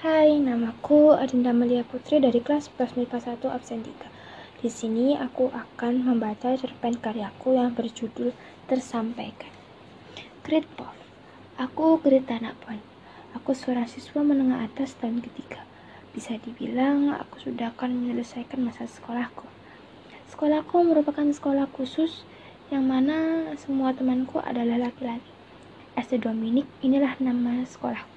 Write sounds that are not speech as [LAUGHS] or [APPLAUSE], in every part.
Hai, namaku Adinda Melia Putri dari kelas 11 MIPA 1 absen 3. Di sini aku akan membaca cerpen karyaku yang berjudul Tersampaikan. Grit Pov. Aku Grit Tanapon. Aku seorang siswa menengah atas tahun ketiga. Bisa dibilang aku sudah akan menyelesaikan masa sekolahku. Sekolahku merupakan sekolah khusus yang mana semua temanku adalah laki-laki. SD Dominik inilah nama sekolahku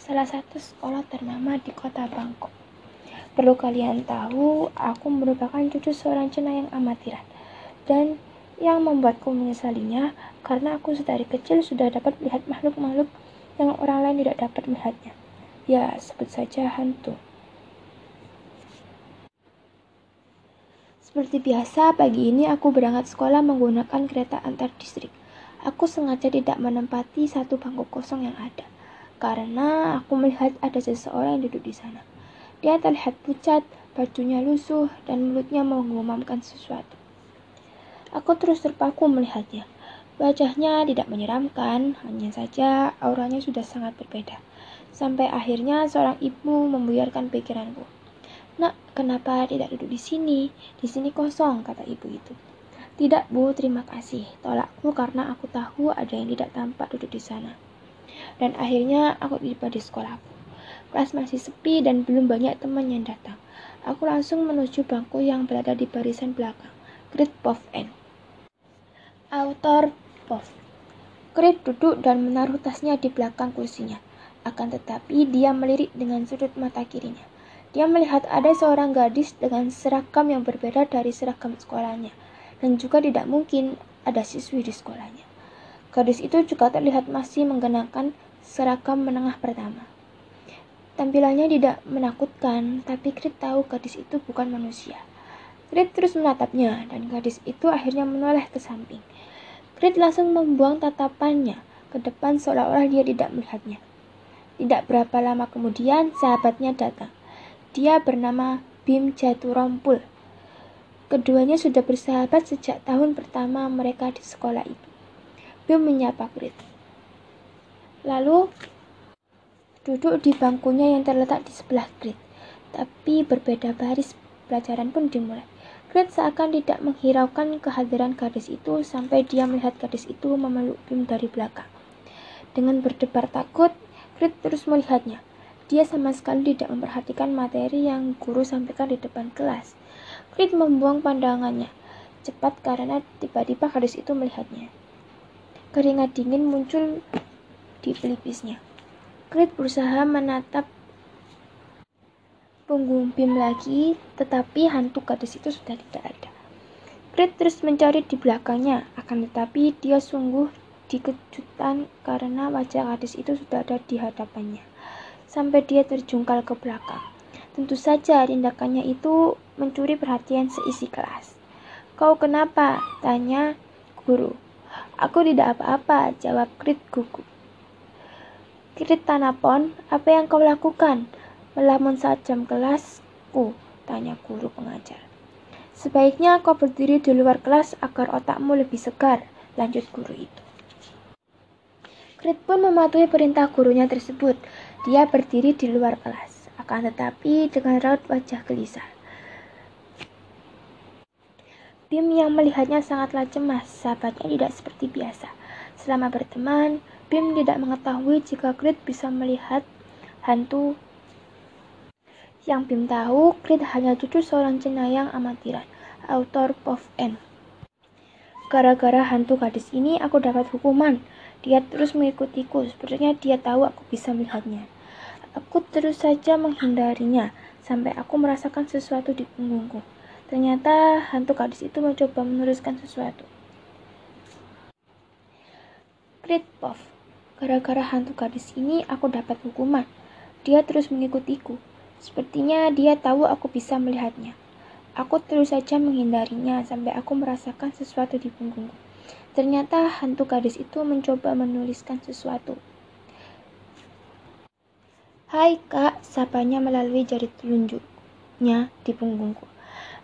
salah satu sekolah ternama di kota Bangkok. Perlu kalian tahu, aku merupakan cucu seorang cenayang amatiran. Dan yang membuatku menyesalinya karena aku sedari kecil sudah dapat melihat makhluk-makhluk yang orang lain tidak dapat melihatnya. Ya, sebut saja hantu. Seperti biasa, pagi ini aku berangkat sekolah menggunakan kereta antar distrik. Aku sengaja tidak menempati satu bangku kosong yang ada karena aku melihat ada seseorang yang duduk di sana. Dia terlihat pucat, bajunya lusuh, dan mulutnya mengumumkan sesuatu. Aku terus terpaku melihatnya. Wajahnya tidak menyeramkan, hanya saja auranya sudah sangat berbeda. Sampai akhirnya seorang ibu membuyarkan pikiranku. Nak, kenapa tidak duduk di sini? Di sini kosong, kata ibu itu. Tidak, Bu, terima kasih. Tolakku karena aku tahu ada yang tidak tampak duduk di sana. Dan akhirnya aku tiba di sekolahku. Kelas masih sepi dan belum banyak teman yang datang. Aku langsung menuju bangku yang berada di barisan belakang. Grit Pov N. Autor Pov. Grit duduk dan menaruh tasnya di belakang kursinya. Akan tetapi dia melirik dengan sudut mata kirinya. Dia melihat ada seorang gadis dengan seragam yang berbeda dari seragam sekolahnya. Dan juga tidak mungkin ada siswi di sekolahnya. Gadis itu juga terlihat masih mengenakan seragam menengah pertama. Tampilannya tidak menakutkan, tapi Krit tahu gadis itu bukan manusia. Krit terus menatapnya, dan gadis itu akhirnya menoleh ke samping. Krit langsung membuang tatapannya ke depan seolah-olah dia tidak melihatnya. Tidak berapa lama kemudian, sahabatnya datang. Dia bernama Bim Jaturompul. Keduanya sudah bersahabat sejak tahun pertama mereka di sekolah itu. Bill menyapa Grit. Lalu duduk di bangkunya yang terletak di sebelah Grit. Tapi berbeda baris pelajaran pun dimulai. Grit seakan tidak menghiraukan kehadiran gadis itu sampai dia melihat gadis itu memeluk Bim dari belakang. Dengan berdebar takut, Grit terus melihatnya. Dia sama sekali tidak memperhatikan materi yang guru sampaikan di depan kelas. Grit membuang pandangannya cepat karena tiba-tiba gadis itu melihatnya. Keringat dingin muncul di pelipisnya. Krit berusaha menatap punggung Bim lagi, tetapi hantu gadis itu sudah tidak ada. Krit terus mencari di belakangnya, akan tetapi dia sungguh dikejutan karena wajah gadis itu sudah ada di hadapannya. Sampai dia terjungkal ke belakang. Tentu saja tindakannya itu mencuri perhatian seisi kelas. Kau kenapa? Tanya guru. Aku tidak apa-apa, jawab Krit gugup. Krit Tanapon, apa yang kau lakukan? Melamun saat jam kelasku, tanya guru pengajar. Sebaiknya kau berdiri di luar kelas agar otakmu lebih segar, lanjut guru itu. Krit pun mematuhi perintah gurunya tersebut. Dia berdiri di luar kelas, akan tetapi dengan raut wajah gelisah. Bim yang melihatnya sangatlah cemas, sahabatnya tidak seperti biasa. Selama berteman, Bim tidak mengetahui jika Grit bisa melihat hantu. Yang Bim tahu, Grit hanya cucu seorang cenayang amatiran, autor Pov N. Gara-gara hantu gadis ini, aku dapat hukuman. Dia terus mengikutiku, sepertinya dia tahu aku bisa melihatnya. Aku terus saja menghindarinya, sampai aku merasakan sesuatu di punggungku. Ternyata hantu gadis itu mencoba menuliskan sesuatu. Great Puff. Gara-gara hantu gadis ini aku dapat hukuman. Dia terus mengikutiku. Sepertinya dia tahu aku bisa melihatnya. Aku terus saja menghindarinya sampai aku merasakan sesuatu di punggungku. Ternyata hantu gadis itu mencoba menuliskan sesuatu. Hai kak, sapanya melalui jari telunjuknya di punggungku.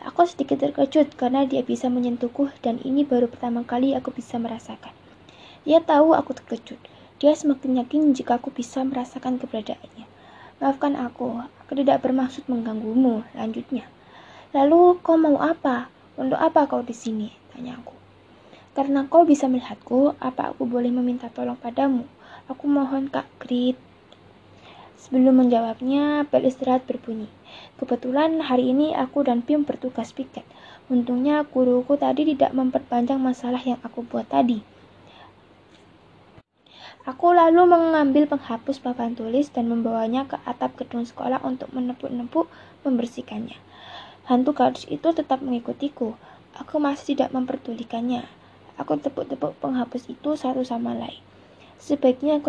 Aku sedikit terkejut karena dia bisa menyentuhku dan ini baru pertama kali aku bisa merasakan. Dia tahu aku terkejut. Dia semakin yakin jika aku bisa merasakan keberadaannya. Maafkan aku, aku tidak bermaksud mengganggumu, lanjutnya. Lalu kau mau apa? Untuk apa kau di sini? Tanya aku. Karena kau bisa melihatku, apa aku boleh meminta tolong padamu? Aku mohon Kak Grit. Sebelum menjawabnya, bel istirahat berbunyi. Kebetulan hari ini aku dan Pim bertugas piket. Untungnya guruku tadi tidak memperpanjang masalah yang aku buat tadi. Aku lalu mengambil penghapus papan tulis dan membawanya ke atap gedung sekolah untuk menepuk-nepuk membersihkannya. Hantu gadis itu tetap mengikutiku. Aku masih tidak memperdulikannya. Aku tepuk-tepuk penghapus itu satu sama lain. Sebaiknya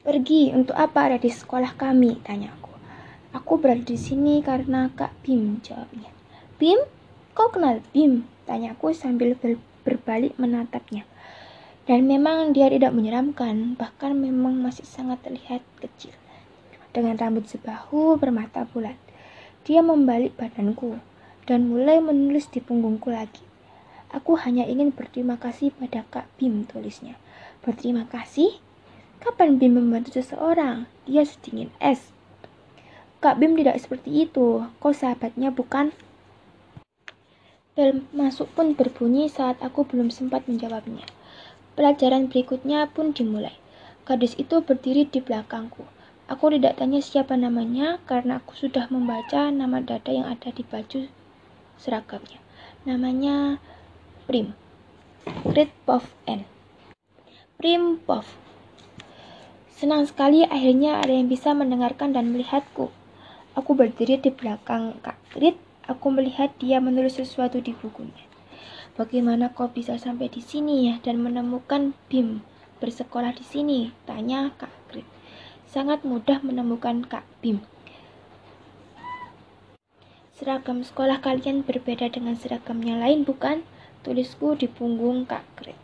pergi untuk apa ada di sekolah kami? Tanyaku. Aku berada di sini karena Kak Bim, jawabnya. Bim? Kau kenal Bim? Tanyaku sambil ber berbalik menatapnya. Dan memang dia tidak menyeramkan, bahkan memang masih sangat terlihat kecil. Dengan rambut sebahu bermata bulat. Dia membalik badanku dan mulai menulis di punggungku lagi. Aku hanya ingin berterima kasih pada Kak Bim, tulisnya. Berterima kasih? Kapan Bim membantu seseorang? Dia sedingin es, Kak Bim tidak seperti itu. Kau sahabatnya bukan? Bel masuk pun berbunyi saat aku belum sempat menjawabnya. Pelajaran berikutnya pun dimulai. Gadis itu berdiri di belakangku. Aku tidak tanya siapa namanya karena aku sudah membaca nama dada yang ada di baju seragamnya. Namanya Prim. Great Puff N. Prim Puff. Senang sekali akhirnya ada yang bisa mendengarkan dan melihatku. Aku berdiri di belakang Kak Grit. Aku melihat dia menulis sesuatu di bukunya. Bagaimana kau bisa sampai di sini ya dan menemukan Bim bersekolah di sini? Tanya Kak Grit. Sangat mudah menemukan Kak Bim. Seragam sekolah kalian berbeda dengan seragam yang lain, bukan? Tulisku di punggung Kak Grit.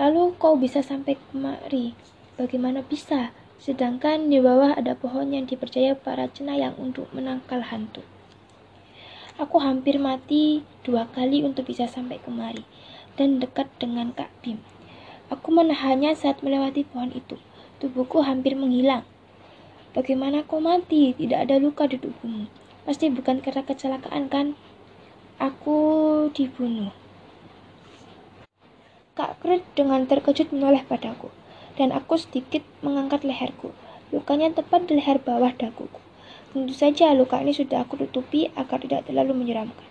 Lalu kau bisa sampai kemari. Bagaimana bisa? Sedangkan di bawah ada pohon yang dipercaya para cenayang untuk menangkal hantu. Aku hampir mati dua kali untuk bisa sampai kemari dan dekat dengan Kak Bim. Aku menahannya saat melewati pohon itu. Tubuhku hampir menghilang. Bagaimana kau mati? Tidak ada luka di tubuhmu. Pasti bukan karena kecelakaan kan? Aku dibunuh. Kak Kret dengan terkejut menoleh padaku dan aku sedikit mengangkat leherku. Lukanya tepat di leher bawah daguku. Tentu saja luka ini sudah aku tutupi agar tidak terlalu menyeramkan.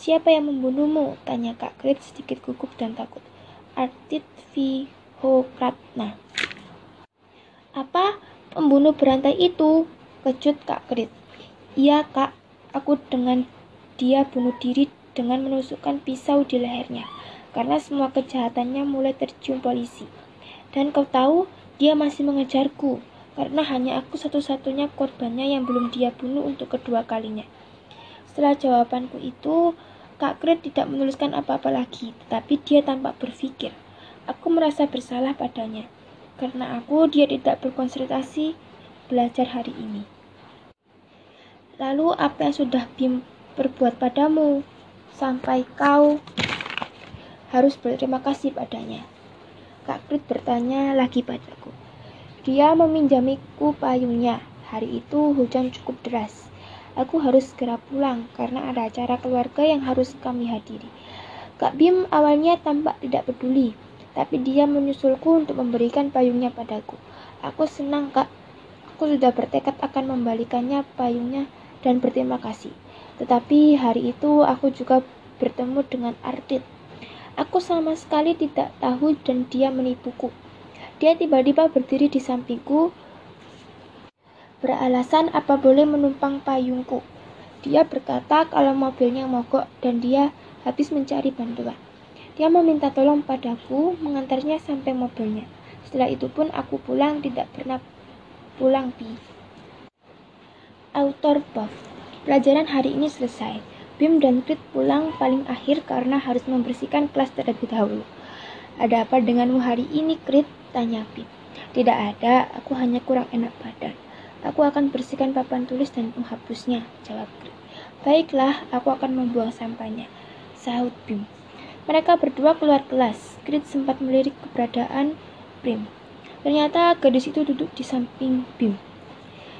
Siapa yang membunuhmu? Tanya Kak Krit sedikit gugup dan takut. Artit Vihokratna. Apa? Pembunuh berantai itu? Kejut Kak Krit. Iya kak, aku dengan dia bunuh diri dengan menusukkan pisau di lehernya. Karena semua kejahatannya mulai tercium polisi. Dan kau tahu, dia masih mengejarku, karena hanya aku satu-satunya korbannya yang belum dia bunuh untuk kedua kalinya. Setelah jawabanku itu, Kak Kret tidak menuliskan apa-apa lagi, tetapi dia tampak berpikir. Aku merasa bersalah padanya, karena aku dia tidak berkonsentrasi belajar hari ini. Lalu apa yang sudah Bim perbuat padamu, sampai kau harus berterima kasih padanya. Krit bertanya lagi padaku. Dia meminjamiku payungnya. Hari itu hujan cukup deras. Aku harus segera pulang karena ada acara keluarga yang harus kami hadiri. Kak Bim awalnya tampak tidak peduli, tapi dia menyusulku untuk memberikan payungnya padaku. Aku senang, Kak. Aku sudah bertekad akan membalikannya payungnya dan berterima kasih. Tetapi hari itu aku juga bertemu dengan Ardit Aku sama sekali tidak tahu dan dia menipuku. Dia tiba-tiba berdiri di sampingku, beralasan apa boleh menumpang payungku. Dia berkata kalau mobilnya mogok dan dia habis mencari bantuan. Dia meminta tolong padaku mengantarnya sampai mobilnya. Setelah itu pun aku pulang tidak pernah pulang pi. Autor Buff. Pelajaran hari ini selesai. Bim dan Krit pulang paling akhir karena harus membersihkan kelas terlebih dahulu. Ada apa denganmu hari ini, Krit? Tanya Bim. Tidak ada, aku hanya kurang enak badan. Aku akan bersihkan papan tulis dan penghapusnya, jawab Krit. Baiklah, aku akan membuang sampahnya, sahut Bim. Mereka berdua keluar kelas. Krit sempat melirik keberadaan Bim. Ternyata gadis itu duduk di samping Bim.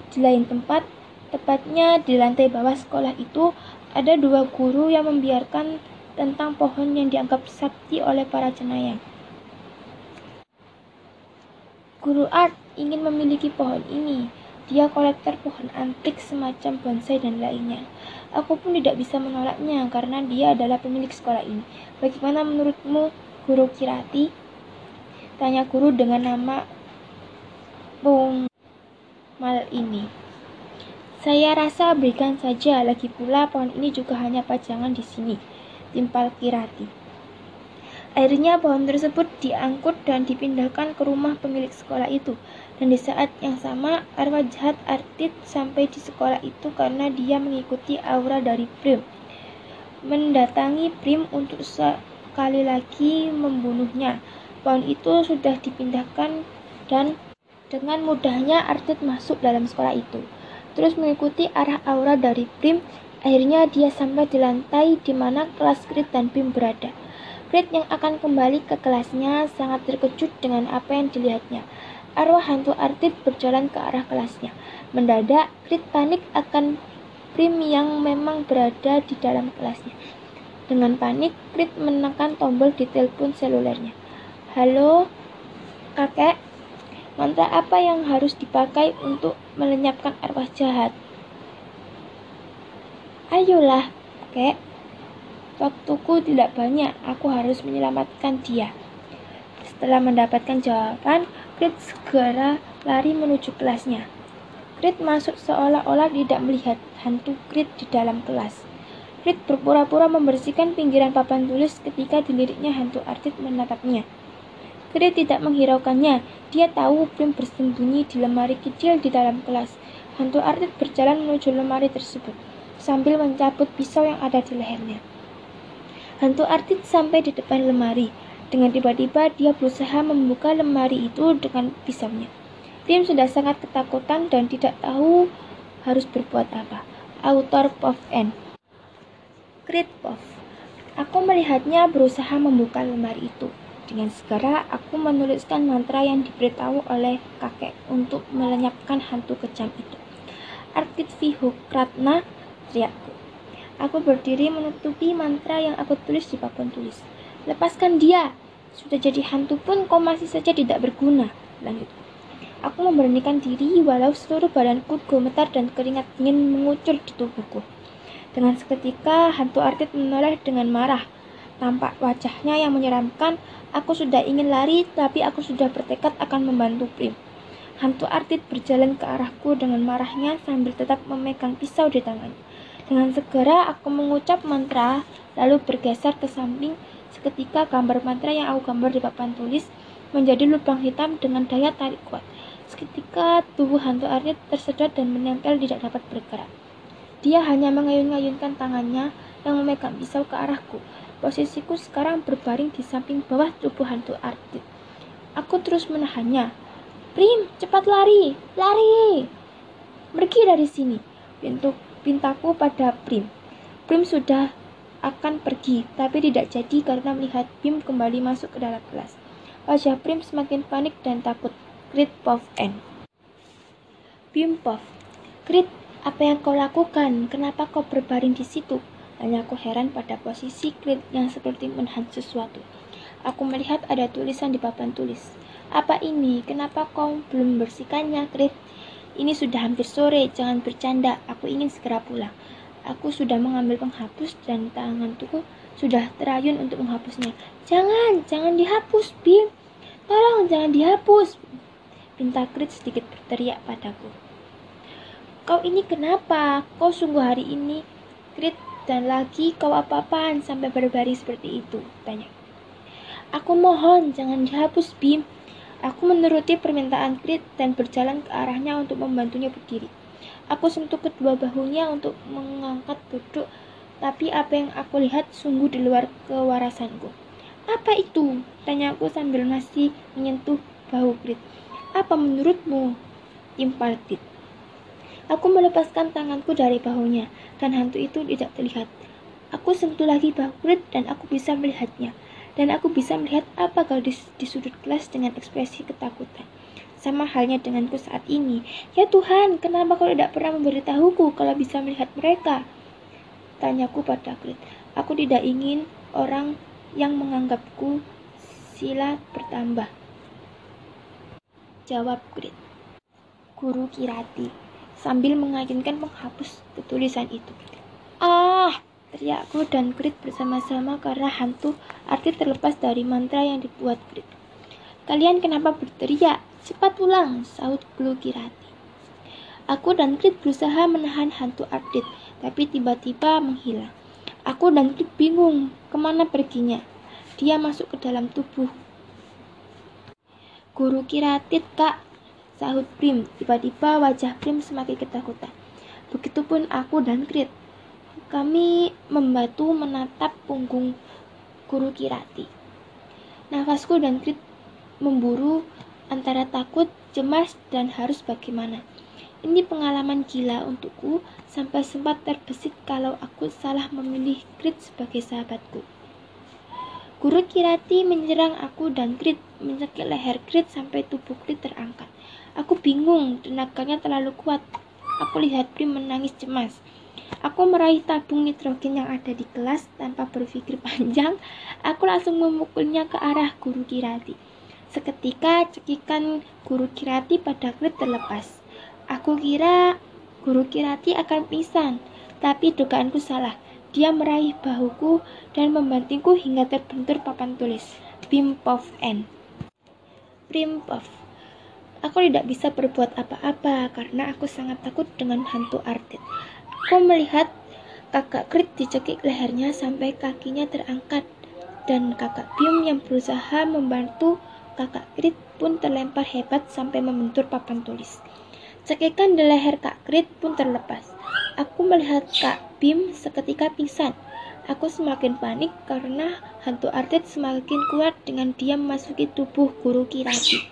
Di lain tempat, tepatnya di lantai bawah sekolah itu, ada dua guru yang membiarkan tentang pohon yang dianggap sakti oleh para cenayang. Guru art ingin memiliki pohon ini. Dia kolektor pohon antik semacam bonsai dan lainnya. Aku pun tidak bisa menolaknya karena dia adalah pemilik sekolah ini. Bagaimana menurutmu, Guru Kirati? Tanya guru dengan nama Bung Mal ini. Saya rasa berikan saja, lagi pula pohon ini juga hanya pajangan di sini, timpal Kirati. Akhirnya pohon tersebut diangkut dan dipindahkan ke rumah pemilik sekolah itu. Dan di saat yang sama, arwah jahat Artit sampai di sekolah itu karena dia mengikuti aura dari Prim. Mendatangi Prim untuk sekali lagi membunuhnya. Pohon itu sudah dipindahkan dan dengan mudahnya Artit masuk dalam sekolah itu. Terus mengikuti arah aura dari Prim, akhirnya dia sampai di lantai di mana kelas Krit dan Prim berada. Krit yang akan kembali ke kelasnya sangat terkejut dengan apa yang dilihatnya. Arwah hantu Artit berjalan ke arah kelasnya. Mendadak, Krit panik akan Prim yang memang berada di dalam kelasnya. Dengan panik, Krit menekan tombol di telepon selulernya. Halo, kakek, mantra apa yang harus dipakai untuk melenyapkan arwah jahat? Ayolah, kakek. Waktuku tidak banyak, aku harus menyelamatkan dia. Setelah mendapatkan jawaban, Krit segera lari menuju kelasnya. Krit masuk seolah-olah tidak melihat hantu Krit di dalam kelas. Krit berpura-pura membersihkan pinggiran papan tulis ketika diliriknya hantu Artit menatapnya. Krit tidak menghiraukannya. Dia tahu Prim bersembunyi di lemari kecil di dalam kelas. Hantu Artit berjalan menuju lemari tersebut sambil mencabut pisau yang ada di lehernya. Hantu Artit sampai di depan lemari. Dengan tiba-tiba dia berusaha membuka lemari itu dengan pisaunya. Tim sudah sangat ketakutan dan tidak tahu harus berbuat apa. Autor Pov N. Crit Pov. Aku melihatnya berusaha membuka lemari itu. Dengan segera aku menuliskan mantra yang diberitahu oleh kakek untuk melenyapkan hantu kejam itu. Arkit Vihukratna teriakku. Aku berdiri menutupi mantra yang aku tulis di papan tulis. Lepaskan dia. Sudah jadi hantu pun kau masih saja tidak berguna. Lanjut. Aku memberanikan diri walau seluruh badanku gemetar dan keringat dingin mengucur di tubuhku. Dengan seketika, hantu Artit menoleh dengan marah. Tampak wajahnya yang menyeramkan, aku sudah ingin lari, tapi aku sudah bertekad akan membantu Prim. Hantu Artit berjalan ke arahku dengan marahnya sambil tetap memegang pisau di tangannya. Dengan segera aku mengucap mantra, lalu bergeser ke samping Seketika gambar mantra yang aku gambar di papan tulis menjadi lubang hitam dengan daya tarik kuat. Seketika tubuh hantu Arnit tersedot dan menempel tidak dapat bergerak. Dia hanya mengayun-ngayunkan tangannya yang memegang pisau ke arahku. Posisiku sekarang berbaring di samping bawah tubuh hantu Arnit. Aku terus menahannya. Prim, cepat lari, lari! Pergi dari sini. Pintu pintaku pada Prim. Prim sudah akan pergi, tapi tidak jadi karena melihat Bim kembali masuk ke dalam kelas. Wajah Prim semakin panik dan takut. Grit Pov N. Bim Pov. Grit, apa yang kau lakukan? Kenapa kau berbaring di situ? Hanya aku heran pada posisi Grit yang seperti menahan sesuatu. Aku melihat ada tulisan di papan tulis. Apa ini? Kenapa kau belum membersihkannya, Grit? Ini sudah hampir sore, jangan bercanda. Aku ingin segera pulang. Aku sudah mengambil penghapus dan tanganku sudah terayun untuk menghapusnya. Jangan, jangan dihapus, Bim. Tolong jangan dihapus. Pinta Krit sedikit berteriak padaku. Kau ini kenapa? Kau sungguh hari ini, Krit, dan lagi kau apa-apaan sampai berbaris seperti itu? Tanya. Aku mohon, jangan dihapus, Bim. Aku menuruti permintaan Krit dan berjalan ke arahnya untuk membantunya berdiri. Aku sentuh kedua bahunya untuk mengangkat duduk, tapi apa yang aku lihat sungguh di luar kewarasanku. Apa itu? Tanyaku sambil masih menyentuh bahu Grit. Apa menurutmu? Impal. Aku melepaskan tanganku dari bahunya, dan hantu itu tidak terlihat. Aku sentuh lagi bahu Grit dan aku bisa melihatnya. Dan aku bisa melihat apa gadis di sudut kelas dengan ekspresi ketakutan. sama halnya denganku saat ini. Ya Tuhan, kenapa kau tidak pernah memberitahuku kalau bisa melihat mereka? Tanyaku pada Grit. Aku tidak ingin orang yang menganggapku sila bertambah. Jawab Grit. Guru Kirati sambil mengakinkan menghapus tulisan itu. Ah, teriakku dan Grit bersama-sama karena hantu arti terlepas dari mantra yang dibuat Grit. Kalian kenapa berteriak? Cepat pulang, saut Glu Kirati. Aku dan Krit berusaha menahan hantu Ardit, tapi tiba-tiba menghilang. Aku dan Krit bingung ke mana perginya. Dia masuk ke dalam tubuh. Guru Kiratit, kak, sahut Prim. Tiba-tiba wajah Prim semakin ketakutan. Begitupun aku dan Krit. Kami membantu menatap punggung Guru Kirati. Nafasku dan Krit memburu antara takut, cemas, dan harus bagaimana. Ini pengalaman gila untukku sampai sempat terbesit kalau aku salah memilih Grit sebagai sahabatku. Guru Kirati menyerang aku dan Grit mencekik leher Grit sampai tubuh Grit terangkat. Aku bingung, tenaganya terlalu kuat. Aku lihat Prim menangis cemas. Aku meraih tabung nitrogen yang ada di kelas tanpa berpikir [LAUGHS] panjang. Aku langsung memukulnya ke arah Guru Kirati. Seketika cekikan guru kirati pada Grit terlepas. Aku kira guru kirati akan pingsan, tapi dugaanku salah. Dia meraih bahuku dan membantingku hingga terbentur papan tulis Pimpov N. Pimpov. Aku tidak bisa berbuat apa-apa karena aku sangat takut dengan hantu Ardit. Aku melihat kakak Grit dicekik lehernya sampai kakinya terangkat dan kakak Bim yang berusaha membantu kakak Krit pun terlempar hebat sampai membentur papan tulis. Cekikan di leher Kak Krit pun terlepas. Aku melihat Kak Bim seketika pingsan. Aku semakin panik karena hantu Artet semakin kuat dengan dia memasuki tubuh guru Kirati.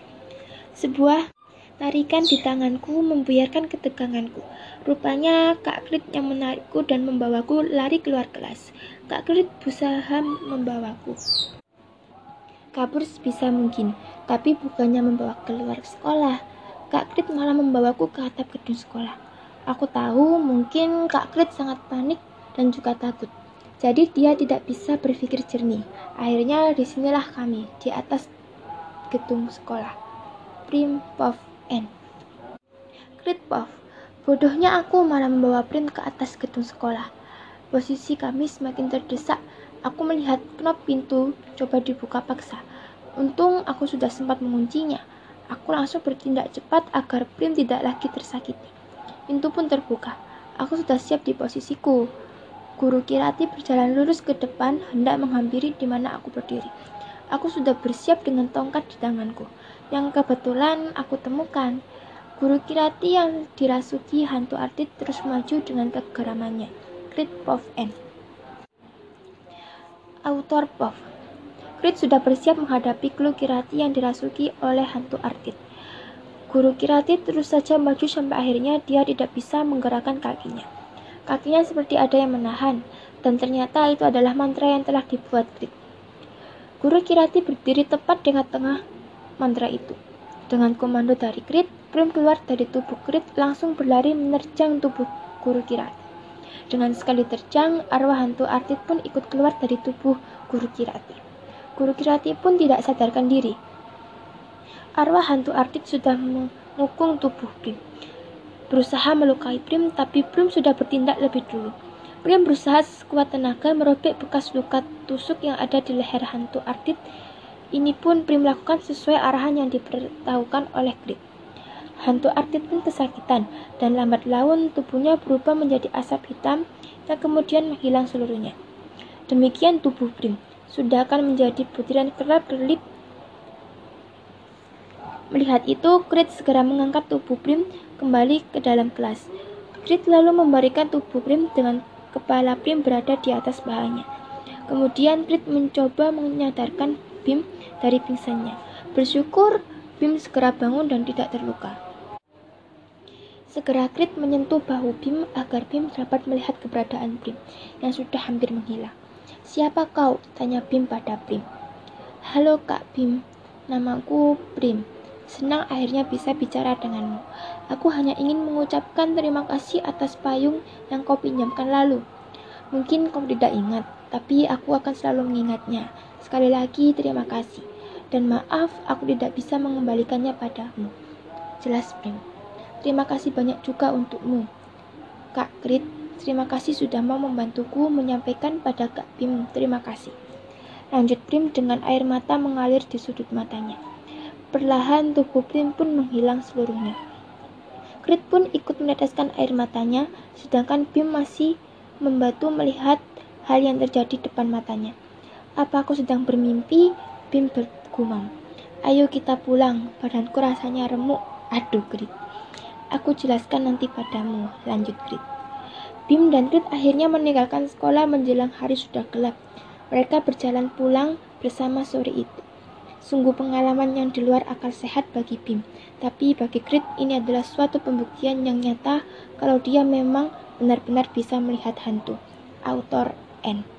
Sebuah tarikan di tanganku membuyarkan keteganganku. Rupanya Kak Krit yang menarikku dan membawaku lari keluar kelas. Kak Krit berusaha membawaku kabur sebisa mungkin, tapi bukannya membawa keluar sekolah. Kak Krit malah membawaku ke atap gedung sekolah. Aku tahu mungkin Kak Krit sangat panik dan juga takut. Jadi dia tidak bisa berpikir jernih. Akhirnya di sinilah kami, di atas gedung sekolah. Prim Pov N. Krit Pov. Bodohnya aku malah membawa Prim ke atas gedung sekolah. Posisi kami semakin terdesak Aku melihat knop pintu coba dibuka paksa. Untung aku sudah sempat menguncinya. Aku langsung bertindak cepat agar Prim tidak lagi tersakiti. Pintu pun terbuka. Aku sudah siap di posisiku. Guru Kirati berjalan lurus ke depan hendak menghampiri di mana aku berdiri. Aku sudah bersiap dengan tongkat di tanganku, yang kebetulan aku temukan. Guru Kirati yang dirasuki hantu artit terus maju dengan kegeramannya. Crit Pov N. Autor Pov. Krit sudah bersiap menghadapi Guru Kirati yang dirasuki oleh hantu Artit. Guru Kirati terus saja maju sampai akhirnya dia tidak bisa menggerakkan kakinya. Kakinya seperti ada yang menahan, dan ternyata itu adalah mantra yang telah dibuat Krit. Guru Kirati berdiri tepat di tengah mantra itu. Dengan komando dari Krit, Krim keluar dari tubuh Krit langsung berlari menerjang tubuh Guru Kirati. Dengan sekali terjang, arwah hantu Artit pun ikut keluar dari tubuh Guru Kirati. Guru Kirati pun tidak sadarkan diri. Arwah hantu Artit sudah mengukung tubuh Prim. Berusaha melukai Prim, tapi Prim sudah bertindak lebih dulu. Prim berusaha sekuat tenaga merobek bekas luka tusuk yang ada di leher hantu Artit. Ini pun Prim lakukan sesuai arahan yang diberitahukan oleh Grit. Hantu Artit pun kesakitan, dan lambat laun tubuhnya berubah menjadi asap hitam yang kemudian menghilang seluruhnya. Demikian tubuh Prim, sudah akan menjadi butiran kerap berlip. Melihat itu, Krit segera mengangkat tubuh Prim kembali ke dalam kelas. Krit lalu memberikan tubuh Prim dengan kepala Prim berada di atas bahannya. Kemudian Krit mencoba menyadarkan Bim dari pingsannya. Bersyukur Bim segera bangun dan tidak terluka. Segera Krit menyentuh bahu Bim agar Bim dapat melihat keberadaan Bim yang sudah hampir menghilang. Siapa kau? Tanya Bim pada Bim. Halo Kak Bim, namaku Bim. Senang akhirnya bisa bicara denganmu. Aku hanya ingin mengucapkan terima kasih atas payung yang kau pinjamkan lalu. Mungkin kau tidak ingat, tapi aku akan selalu mengingatnya. Sekali lagi, terima kasih. Dan maaf, aku tidak bisa mengembalikannya padamu. Jelas, Prim. Terima kasih banyak juga untukmu. Kak Krit, terima kasih sudah mau membantuku menyampaikan pada Kak Pim terima kasih. Lanjut Prim dengan air mata mengalir di sudut matanya. Perlahan tubuh Prim pun menghilang seluruhnya. Krit pun ikut meneteskan air matanya, sedangkan Pim masih membantu melihat hal yang terjadi depan matanya. Apa aku sedang bermimpi? Pim bergumam. Ayo kita pulang, badanku rasanya remuk. Aduh, Krit. Aku jelaskan nanti padamu, lanjut Krit. Bim dan Krit akhirnya meninggalkan sekolah menjelang hari sudah gelap. Mereka berjalan pulang bersama sore itu. Sungguh pengalaman yang di luar akal sehat bagi Bim. Tapi bagi Krit ini adalah suatu pembuktian yang nyata kalau dia memang benar-benar bisa melihat hantu. Autor N.